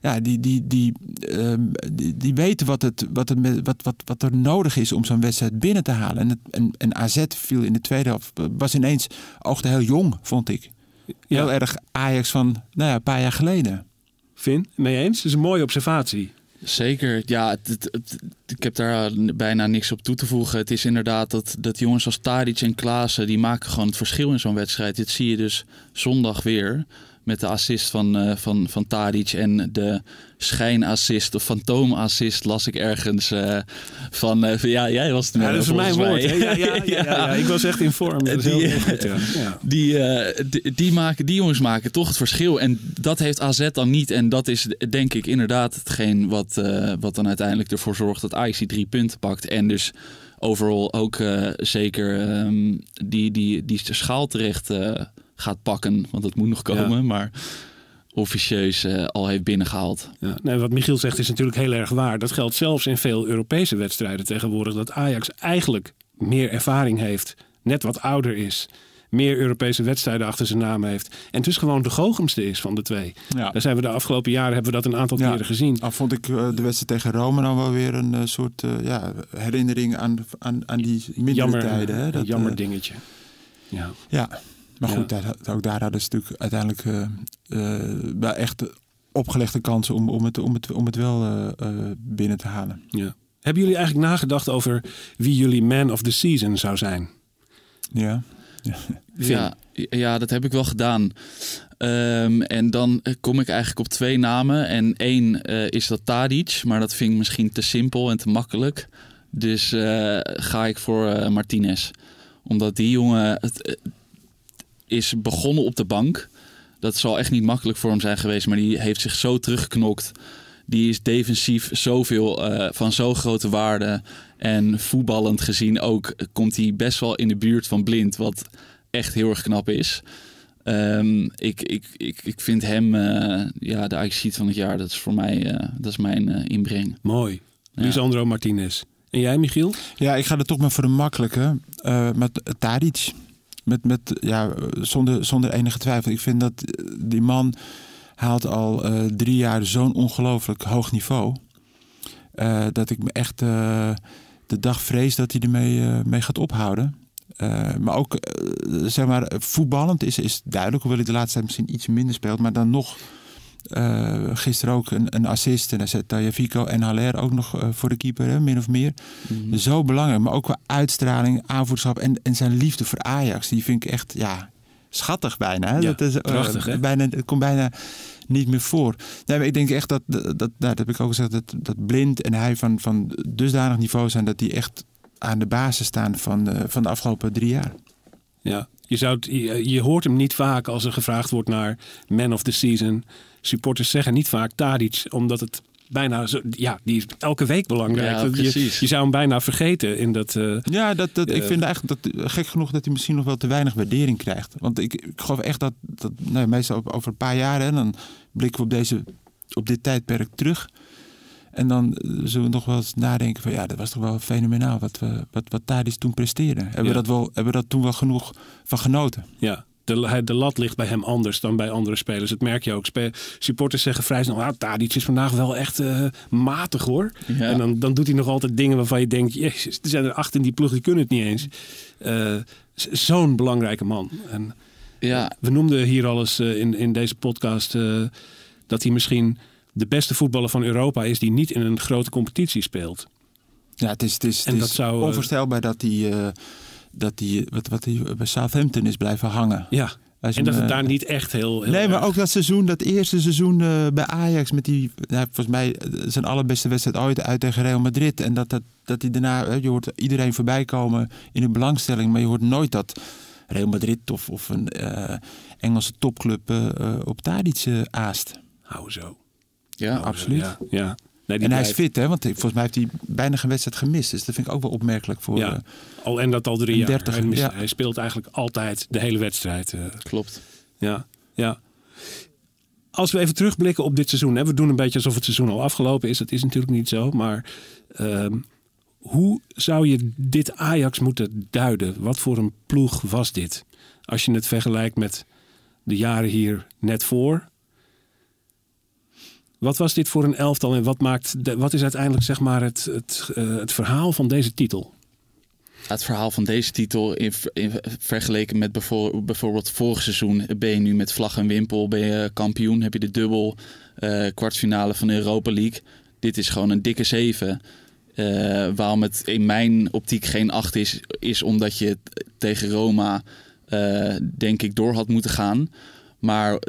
ja, die, die, die, ehm, die, die weten wat, het, wat, het, met- wat, wat, wat er nodig is om zo'n wedstrijd binnen te halen. En, het, en, en AZ viel in de tweede helft... was ineens, oogde heel jong, vond ik. Heel Ja. erg Ajax van nou ja, een paar jaar geleden. Vin, mee eens? Dat is een mooie observatie. Zeker, ja, het, het- het- ik heb daar bijna niks op toe te voegen. Het is inderdaad dat, dat jongens als Tadic en Klaassen, die maken gewoon het verschil in zo'n wedstrijd. Dit zie je dus zondag weer met de assist van, eh, van, van Tadic en de schijnassist of fantoomassist las ik ergens eh, van, eh, van, ja, jij was het Ja, dat is mijn woord. mij. hè? Ja, ja, ja. Ik was echt in vorm. Die-. Die, die, die maken, die jongens maken toch het verschil. En dat heeft AZ dan niet. En dat is denk ik inderdaad hetgeen wat, wat dan uiteindelijk ervoor zorgt dat Ajax die drie punten pakt. En dus overal ook zeker ehm, die, die, die schaal terecht gaat pakken. Want dat moet nog komen. Ja. Maar officieus eh, al heeft binnengehaald. Ja, nee, wat Michiel zegt is natuurlijk heel erg waar. Dat geldt zelfs in veel Europese wedstrijden tegenwoordig. Dat Ajax eigenlijk meer ervaring heeft, net wat ouder is, meer Europese wedstrijden achter zijn naam heeft. En dus gewoon de goochamste is van de twee. Ja. Daar zijn we de afgelopen jaren hebben we dat een aantal Ja. keren gezien. Al vond ik eh, de wedstrijd tegen Rome dan wel weer een eh, soort eh, ja, herinnering aan, aan, aan die mindere Jammer, tijden. Hè? een Dat, jammer dingetje. Ja. Ja, maar Ja. goed, daar, ook daar hadden ze natuurlijk uiteindelijk eh, eh, wel echt opgelegde kansen om, om, het, om, het, om het wel eh, eh, binnen te halen. Ja. Hebben jullie eigenlijk nagedacht over wie jullie man of the season zou zijn? Ja. Ja, ja, dat heb ik wel gedaan. Ehm, en dan kom ik eigenlijk op twee namen. En één eh, is dat Tadic, maar dat vind ik misschien te simpel en te makkelijk. Dus eh, ga ik voor eh, Martinez. Omdat die jongen het, is begonnen op de bank. Dat zal echt niet makkelijk voor hem zijn geweest, maar die heeft zich zo teruggeknokt. Die is defensief zoveel eh, van zo'n grote waarde. En voetballend gezien ook komt hij best wel in de buurt van blind. Wat echt heel erg knap is. Ehm, ik, ik, ik, ik vind hem eh, ja, de Ajax van het jaar. Dat is voor mij eh, dat is mijn eh, inbreng. Mooi. Ja. Lisandro Martinez. En jij, Michiel? ja, ik ga er toch maar voor de makkelijke. eh met Tadic. Met, met, ja, zonder, zonder enige twijfel. Ik vind dat eh, die man haalt al eh, drie jaar zo'n ongelooflijk hoog niveau. eh, dat ik me echt de dag vrees dat hij ermee mee gaat ophouden. Maar ook, zeg maar, voetballend is, is duidelijk. Hoewel hij de laatste tijd misschien iets minder speelt. Maar dan nog, gisteren ook een, een assist. En dan zet Tajafico en Haller ook nog eh, voor de keeper, hè, min of meer. Zo belangrijk. Maar ook qua uitstraling, aanvoerschap en, en zijn liefde voor Ajax. Die vind ik echt, ja, schattig bijna. Hè? Ja, dat is, eh, prachtig, hè? bijna, het komt bijna niet meer voor. Nee, maar ik denk echt dat, dat, dat, nou, dat heb ik ook gezegd, dat, dat Blind en hij van, van dusdanig niveau zijn dat die echt aan de basis staan van de, van de afgelopen drie jaar. Ja, je, zou je, je hoort hem niet vaak als er gevraagd wordt naar man of the season. Supporters zeggen niet vaak Tadic, omdat het bijna zo... Ja, die is elke week belangrijk. Ja, je, je zou hem bijna vergeten in dat... eh, Ja, dat, dat, ik Ja. vind eigenlijk dat, gek genoeg dat hij misschien nog wel te weinig waardering krijgt. Want ik, ik geloof echt dat, dat nou, meestal over, over een paar jaar, hè, dan blikken we op, deze, op dit tijdperk terug. En dan eh, zullen we nog wel eens nadenken van ja, dat was toch wel fenomenaal wat, we, wat, wat toen presteerde. Hebben, Ja. we dat wel, hebben we dat toen wel genoeg van genoten? Ja, de, hij- de lat ligt bij hem anders dan bij andere spelers. Dat merk je ook. Spe- supporters zeggen vrij snel, ah, Tadic is vandaag wel echt eh, matig hoor. Ja. En dan, dan doet hij nog altijd dingen waarvan je denkt, jezus, er zijn er acht in die ploeg, die kunnen het niet eens. Eh, Zo'n belangrijke man. En Ja, we noemden hier al eens eh, in, in deze podcast eh, dat hij misschien de beste voetballer van Europa is die niet in een grote competitie speelt. Ja, het is, het is, het En is dat zou, eh, onvoorstelbaar dat hij, eh, dat hij, wat, wat hij bij Southampton is blijven hangen. Ja, En dat het eh, daar niet echt heel... heel Nee, maar ook dat seizoen, dat eerste seizoen eh, bij Ajax met die, ja, volgens mij eh, zijn allerbeste wedstrijd ooit uit tegen Real Madrid. En dat, dat, dat die daarna, je hoort iedereen voorbij komen in de belangstelling, maar je hoort nooit dat Real Madrid of, of een eh, Engelse topclub eh, eh, op Tadic eh, aast. Hou zo. Ja, zo, absoluut. Ja, ja. Nee, die En hij is fit, hè? Want volgens mij heeft hij bijna geen wedstrijd gemist. Dus dat vind ik ook wel opmerkelijk voor. Ja. eh, Al, en dat al drie jaar. dertiger, hij, mist- ja. hij speelt eigenlijk altijd de hele wedstrijd. eh. klopt. Ja, ja. Als we even terugblikken op dit seizoen. Hè, we doen een beetje alsof het seizoen al afgelopen is. Dat is natuurlijk niet zo. Maar ehm, hoe zou je dit Ajax moeten duiden? Wat voor een ploeg was dit? Als je het vergelijkt met de jaren hier net voor. Wat was dit voor een elftal en wat, maakt de- wat is uiteindelijk zeg maar, het, het, eh, het verhaal van deze titel? Het verhaal van deze titel in, vergeleken met bijvoor- bijvoorbeeld vorig seizoen ben je nu met vlag en wimpel ben je kampioen, heb je de dubbel eh, kwartfinale van de Europa League. Dit is gewoon een dikke zeven. Eh, waarom het in mijn optiek geen acht is, is omdat je tegen Roma denk ik door had moeten gaan. Maar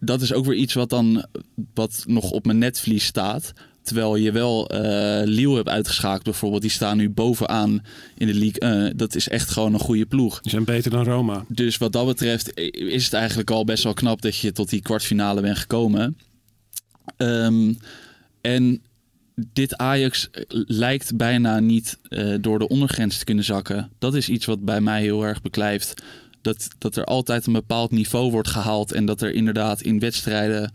dat is ook weer iets wat dan wat nog op mijn netvlies staat. Terwijl je wel eh Lille hebt uitgeschakeld bijvoorbeeld. Die staan nu bovenaan in de league. Eh, dat is echt gewoon een goede ploeg. Die zijn beter dan Roma. Dus wat dat betreft is het eigenlijk al best wel knap dat je tot die kwartfinale bent gekomen. Ehm, en dit Ajax lijkt bijna niet eh, door de ondergrens te kunnen zakken. Dat is iets wat bij mij heel erg beklijft. Dat, dat er altijd een bepaald niveau wordt gehaald. En dat er inderdaad in wedstrijden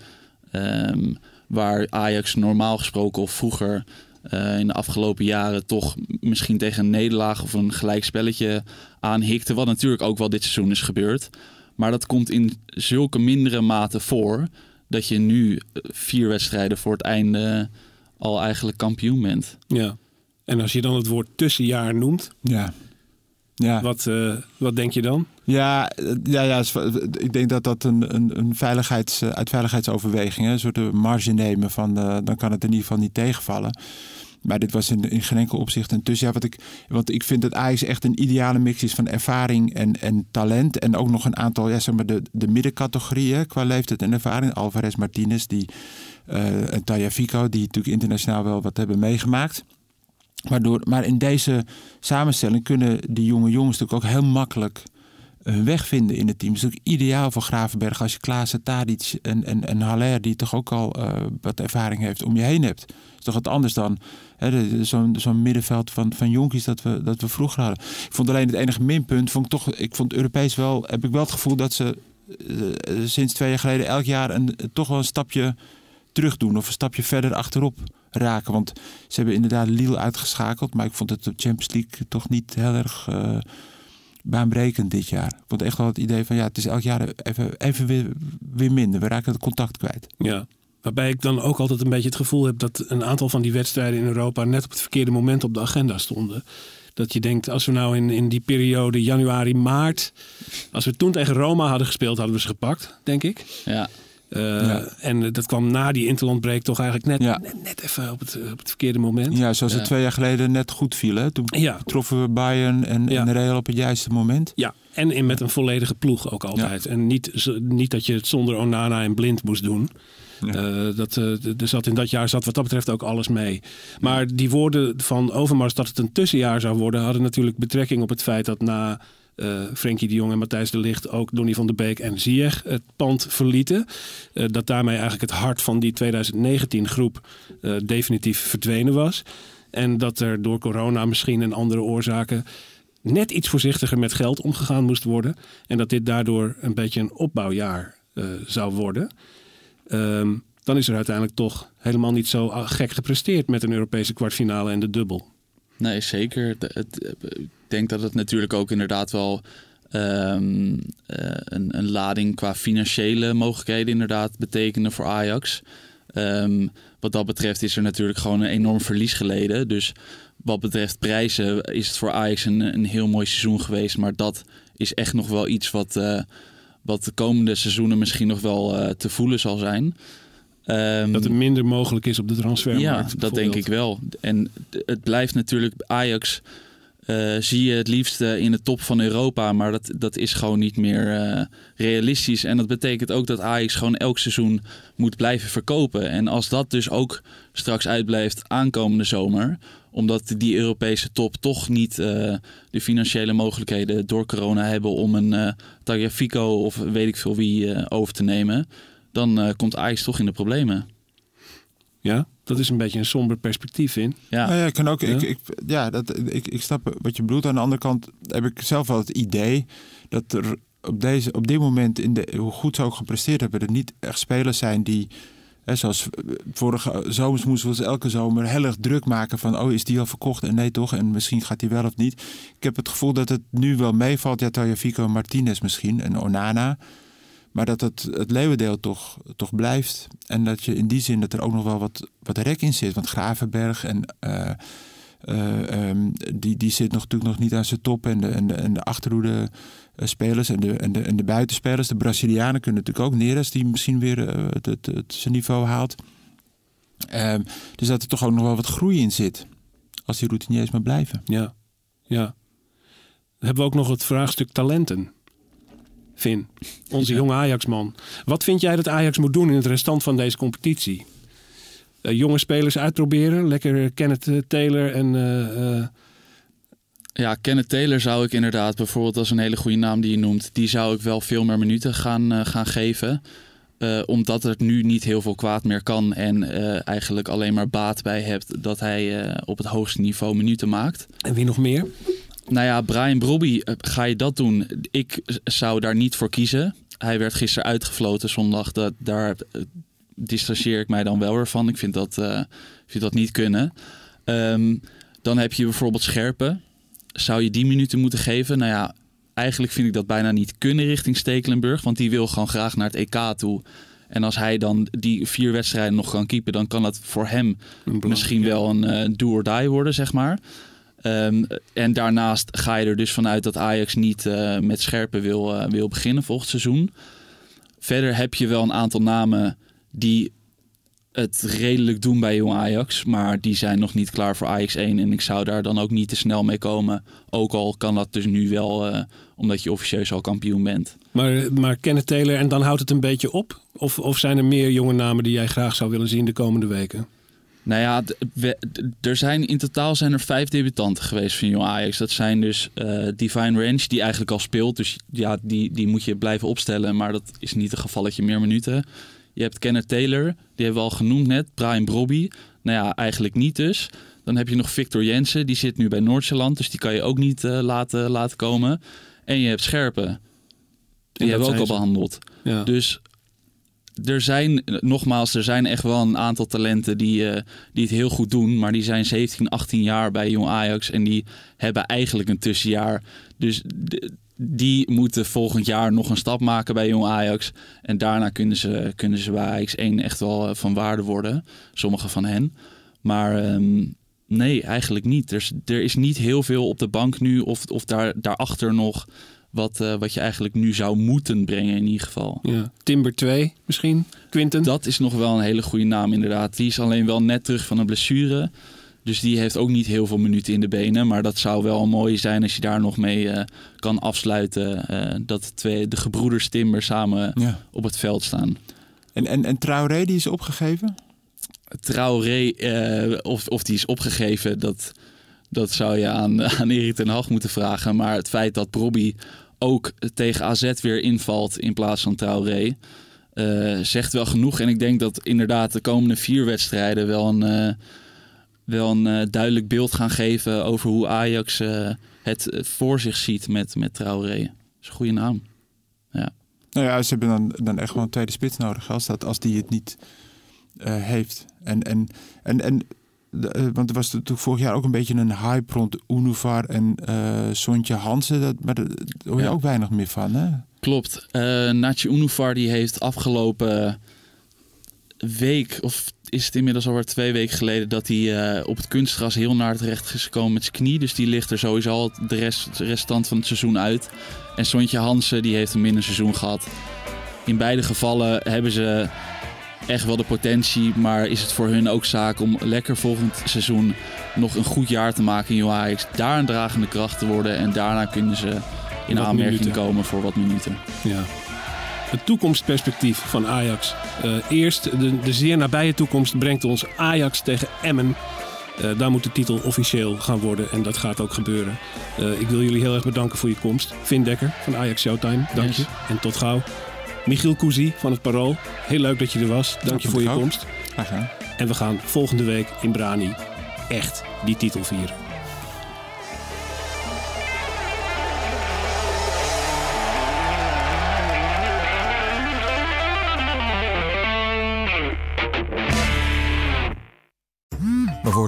ehm, waar Ajax normaal gesproken of vroeger eh, in de afgelopen jaren toch misschien tegen een nederlaag of een gelijkspelletje aanhikte. Wat natuurlijk ook wel dit seizoen is gebeurd. Maar dat komt in zulke mindere mate voor dat je nu eh, vier wedstrijden voor het einde al eigenlijk kampioen bent. Ja. En als je dan het woord tussenjaar noemt, ja. Ja. wat, eh, wat denk je dan? Ja, eh, ja, ja, ik denk dat dat een, een, een veiligheids, eh, uit veiligheidsoverwegingen, een soort marge nemen van dan kan het in ieder geval niet tegenvallen. Maar dit was in, in geen enkel opzicht een tussenjaar. Wat ik, want ik vind dat Ajax echt een ideale mix is van ervaring en, en talent. En ook nog een aantal, ja, zeg maar, de, de middencategorieën qua leeftijd en ervaring. Alvarez Martinez die, en Taya Fico, die natuurlijk internationaal wel wat hebben meegemaakt. Waardoor, maar in deze samenstelling kunnen die jonge jongens natuurlijk ook heel makkelijk hun weg vinden in het team. Het is ook ideaal voor Gravenberg als je Klaassen, Tadic en, en, en Haller, die toch ook al eh, wat ervaring heeft, om je heen hebt. Dat is toch wat anders dan zo'n zo'n middenveld van, van jonkies dat we, dat we vroeger hadden. Ik vond alleen het enige minpunt, vond ik toch, ik vond Europees wel, heb ik wel het gevoel dat ze eh, eh, sinds twee jaar geleden elk jaar een, toch wel een stapje terug doen of een stapje verder achterop raken. Want ze hebben inderdaad Lille uitgeschakeld, maar ik vond het de Champions League toch niet heel erg eh, baanbrekend dit jaar. Ik vond echt wel het idee van ja, het is elk jaar even, even weer, weer minder. We raken het contact kwijt. Ja. Waarbij ik dan ook altijd een beetje het gevoel heb dat een aantal van die wedstrijden in Europa net op het verkeerde moment op de agenda stonden. Dat je denkt, als we nou in, in die periode januari, maart, als we toen tegen Roma hadden gespeeld, hadden we ze gepakt, denk ik. Ja, Eh, Ja. En eh, dat kwam na die interlandbreak toch eigenlijk net, Ja. net, net even op het, op het verkeerde moment. Ja, zoals het twee jaar geleden net goed viel. Hè? Toen Ja. troffen we Bayern en, Ja. en Real op het juiste moment. Ja, en in, met een volledige ploeg ook altijd. En niet, niet dat je het zonder Onana en Blind moest doen. Ja. Eh, dat, eh, er zat in dat jaar zat wat dat betreft ook alles mee. Maar die woorden van Overmars dat het een tussenjaar zou worden... hadden natuurlijk betrekking op het feit dat na eh Frenkie de Jong en Matthijs de Ligt... ook Donny van der Beek en Ziyech het pand verlieten. Eh, dat daarmee eigenlijk het hart van die 2019-groep eh, definitief verdwenen was. En dat er door corona misschien en andere oorzaken net iets voorzichtiger met geld omgegaan moest worden. En dat dit daardoor een beetje een opbouwjaar zou worden. Ehm, dan is er uiteindelijk toch helemaal niet zo ah, gek gepresteerd met een Europese kwartfinale en de dubbel. nee, zeker. Het- denk dat het natuurlijk ook inderdaad wel ehm, eh, een, een lading qua financiële mogelijkheden inderdaad betekende voor Ajax. Ehm, wat dat betreft is er natuurlijk gewoon een enorm verlies geleden. Dus wat betreft prijzen is het voor Ajax een, een heel mooi seizoen geweest. Maar dat is echt nog wel iets wat, eh, wat de komende seizoenen misschien nog wel eh, te voelen zal zijn. Ehm, Dat er minder mogelijk is op de transfermarkt. ja, dat denk ik wel. En het blijft natuurlijk Ajax. Eh, zie je het liefst eh, in de top van Europa. Maar dat, dat is gewoon niet meer eh, realistisch. En dat betekent ook dat Ajax gewoon elk seizoen moet blijven verkopen. En als dat dus ook straks uitblijft aankomende zomer omdat die Europese top toch niet de financiële mogelijkheden door corona hebben om een uh, of weet ik veel wie over te nemen. Dan komt Ajax toch in de problemen. Ja, dat is een beetje een somber perspectief in. Ja, nou ja, ik kan ook. Ja? Ik, ik, ja, dat, ik, ik snap wat je bedoelt. Aan de andere kant heb ik zelf wel het idee dat er op, deze, op dit moment, in de, hoe goed ze ook gepresteerd hebben, er niet echt spelers zijn die. Hè, zoals vorige zomers moesten we ons elke zomer heel erg druk maken van... oh, is die al verkocht? En nee, toch? En misschien gaat die wel of niet. Ik heb het gevoel dat het nu wel meevalt. Ja, Fico Martinez misschien en Onana. Maar dat het, het leeuwendeel toch, toch blijft. En dat je in die zin dat er ook nog wel wat, wat rek in zit. Want Gravenberg en uh, uh, um, die, die zit nog, natuurlijk nog niet aan zijn top. En de, en en de achterhoede spelers en de, en, de, en de buitenspelers. De Brazilianen kunnen natuurlijk ook Neres die misschien weer het, het, het, zijn niveau haalt. Um, dus dat er toch ook nog wel wat groei in zit. Als die routiniers maar blijven. Ja, ja. Dan hebben we ook nog het vraagstuk talenten. Vin, onze jonge Ajax-man. Wat vind jij dat Ajax moet doen in het restant van deze competitie? Uh, jonge spelers uitproberen, lekker Kenneth eh, Taylor en... Uh, ja, Kenneth Taylor zou ik inderdaad bijvoorbeeld als een hele goede naam die je noemt, die zou ik wel veel meer minuten gaan, gaan geven. omdat het nu niet heel veel kwaad meer kan en eigenlijk alleen maar baat bij hebt dat hij op het hoogste niveau minuten maakt. En wie nog meer? Nou ja, Brian Brobby, eh, ga je dat doen? Ik zou daar niet voor kiezen. Hij werd gisteren uitgefloten zondag. Dat, daar uh, distancieer ik mij dan wel weer van. Ik vind dat, uh, vind dat niet kunnen. Ehm, dan heb je bijvoorbeeld Scherpen. Zou je die minuten moeten geven? Nou ja, eigenlijk vind ik dat bijna niet kunnen richting Stekelenburg. Want die wil gewoon graag naar het EK toe. En als hij dan die vier wedstrijden nog kan keepen, dan kan dat voor hem misschien wel een uh, do or die worden, zeg maar. Um, en daarnaast ga je er dus vanuit dat Ajax niet uh, met scherpen wil, uh, wil beginnen volgend seizoen. Verder heb je wel een aantal namen die het redelijk doen bij jong Ajax. Maar die zijn nog niet klaar voor Ajax 1. En ik zou daar dan ook niet te snel mee komen. Ook al kan dat dus nu wel, uh, omdat je officieus al kampioen bent. Maar, maar Taylor en dan houdt het een beetje op? Of, of zijn er meer jonge namen die jij graag zou willen zien de komende weken? Nou ja, er zijn in totaal zijn er vijf debutanten geweest van Jong Ajax. Dat zijn dus uh, Divine Range, die eigenlijk al speelt. Dus ja, die, die moet je blijven opstellen. Maar dat is niet het geval dat je meer minuten. Je hebt Kenneth Taylor, die hebben we al genoemd net. Brian Brobby. Nou ja, eigenlijk niet dus. Dan heb je nog Victor Jensen, die zit nu bij Noordzeeland. Dus die kan je ook niet uh, laten, laten komen. En je hebt Scherpen. Die hebben we ook al behandeld. Ja. Dus er zijn, nogmaals, er zijn echt wel een aantal talenten die, uh, die het heel goed doen. Maar die zijn 17, 18 jaar bij Jong Ajax. En die hebben eigenlijk een tussenjaar. Dus die moeten volgend jaar nog een stap maken bij Jong Ajax. En daarna kunnen ze, kunnen ze bij Ajax 1 echt wel eh, van waarde worden. Sommige van hen. Maar um, nee, eigenlijk niet. Er is, er is niet heel veel op de bank nu. Of, of daar, daarachter nog wat, uh, wat je eigenlijk nu zou moeten brengen in ieder geval. Ja. Timber 2 misschien, Quinten? Dat is nog wel een hele goede naam inderdaad. Die is alleen wel net terug van een blessure. Dus die heeft ook niet heel veel minuten in de benen. Maar dat zou wel mooi zijn als je daar nog mee uh, kan afsluiten. Uh, dat twee, de gebroeders Timber samen ja. op het veld staan. En, en, en Traoré die is opgegeven? Traoré, of, of die is opgegeven, dat dat zou je aan, aan Erik ten Hag moeten vragen. Maar het feit dat Bobby ook tegen AZ weer invalt in plaats van Traoré... Uh, zegt wel genoeg. En ik denk dat inderdaad de komende vier wedstrijden wel een, uh, wel een uh, duidelijk beeld gaan geven over hoe Ajax het voor zich ziet met, met Traoré. Dat is een goede naam. Ja. Nou ja, ze hebben dan, dan echt wel een tweede spits nodig als, dat, als die het niet heeft. En, en, en, en uh, want er was natuurlijk vorig jaar ook een beetje een hype rond Unuvar en uh, Sontje Hansen. Dat, maar daar hoor je ja. ook weinig meer van, hè? Klopt. Uh, Natje Unuvar die heeft afgelopen week, of is het inmiddels alweer twee weken geleden, dat hij uh, op het kunstgras heel naar het recht is gekomen met zijn knie. Dus die ligt er sowieso al de, rest, de restant van het seizoen uit. En Sontje Hansen die heeft een minder seizoen gehad. In beide gevallen hebben ze echt wel de potentie. Maar is het voor hun ook zaak om lekker volgend seizoen nog een goed jaar te maken in Jong Ajax. Daar een dragende kracht te worden. En daarna kunnen ze in Wat aanmerking minuten. komen voor wat minuten. Ja. Het toekomstperspectief van Ajax. Eh, eerst de, de zeer nabije toekomst brengt ons Ajax tegen Emmen. Eh, daar moet de titel officieel gaan worden en dat gaat ook gebeuren. Eh, ik wil jullie heel erg bedanken voor je komst. Vin Dekker van Ajax Showtime, dank Yes. je. En tot gauw. Michiel Cousy van het Parool, heel leuk dat je er was. Dank je voor je ook. komst. En we gaan volgende week in Brani echt die titel vieren.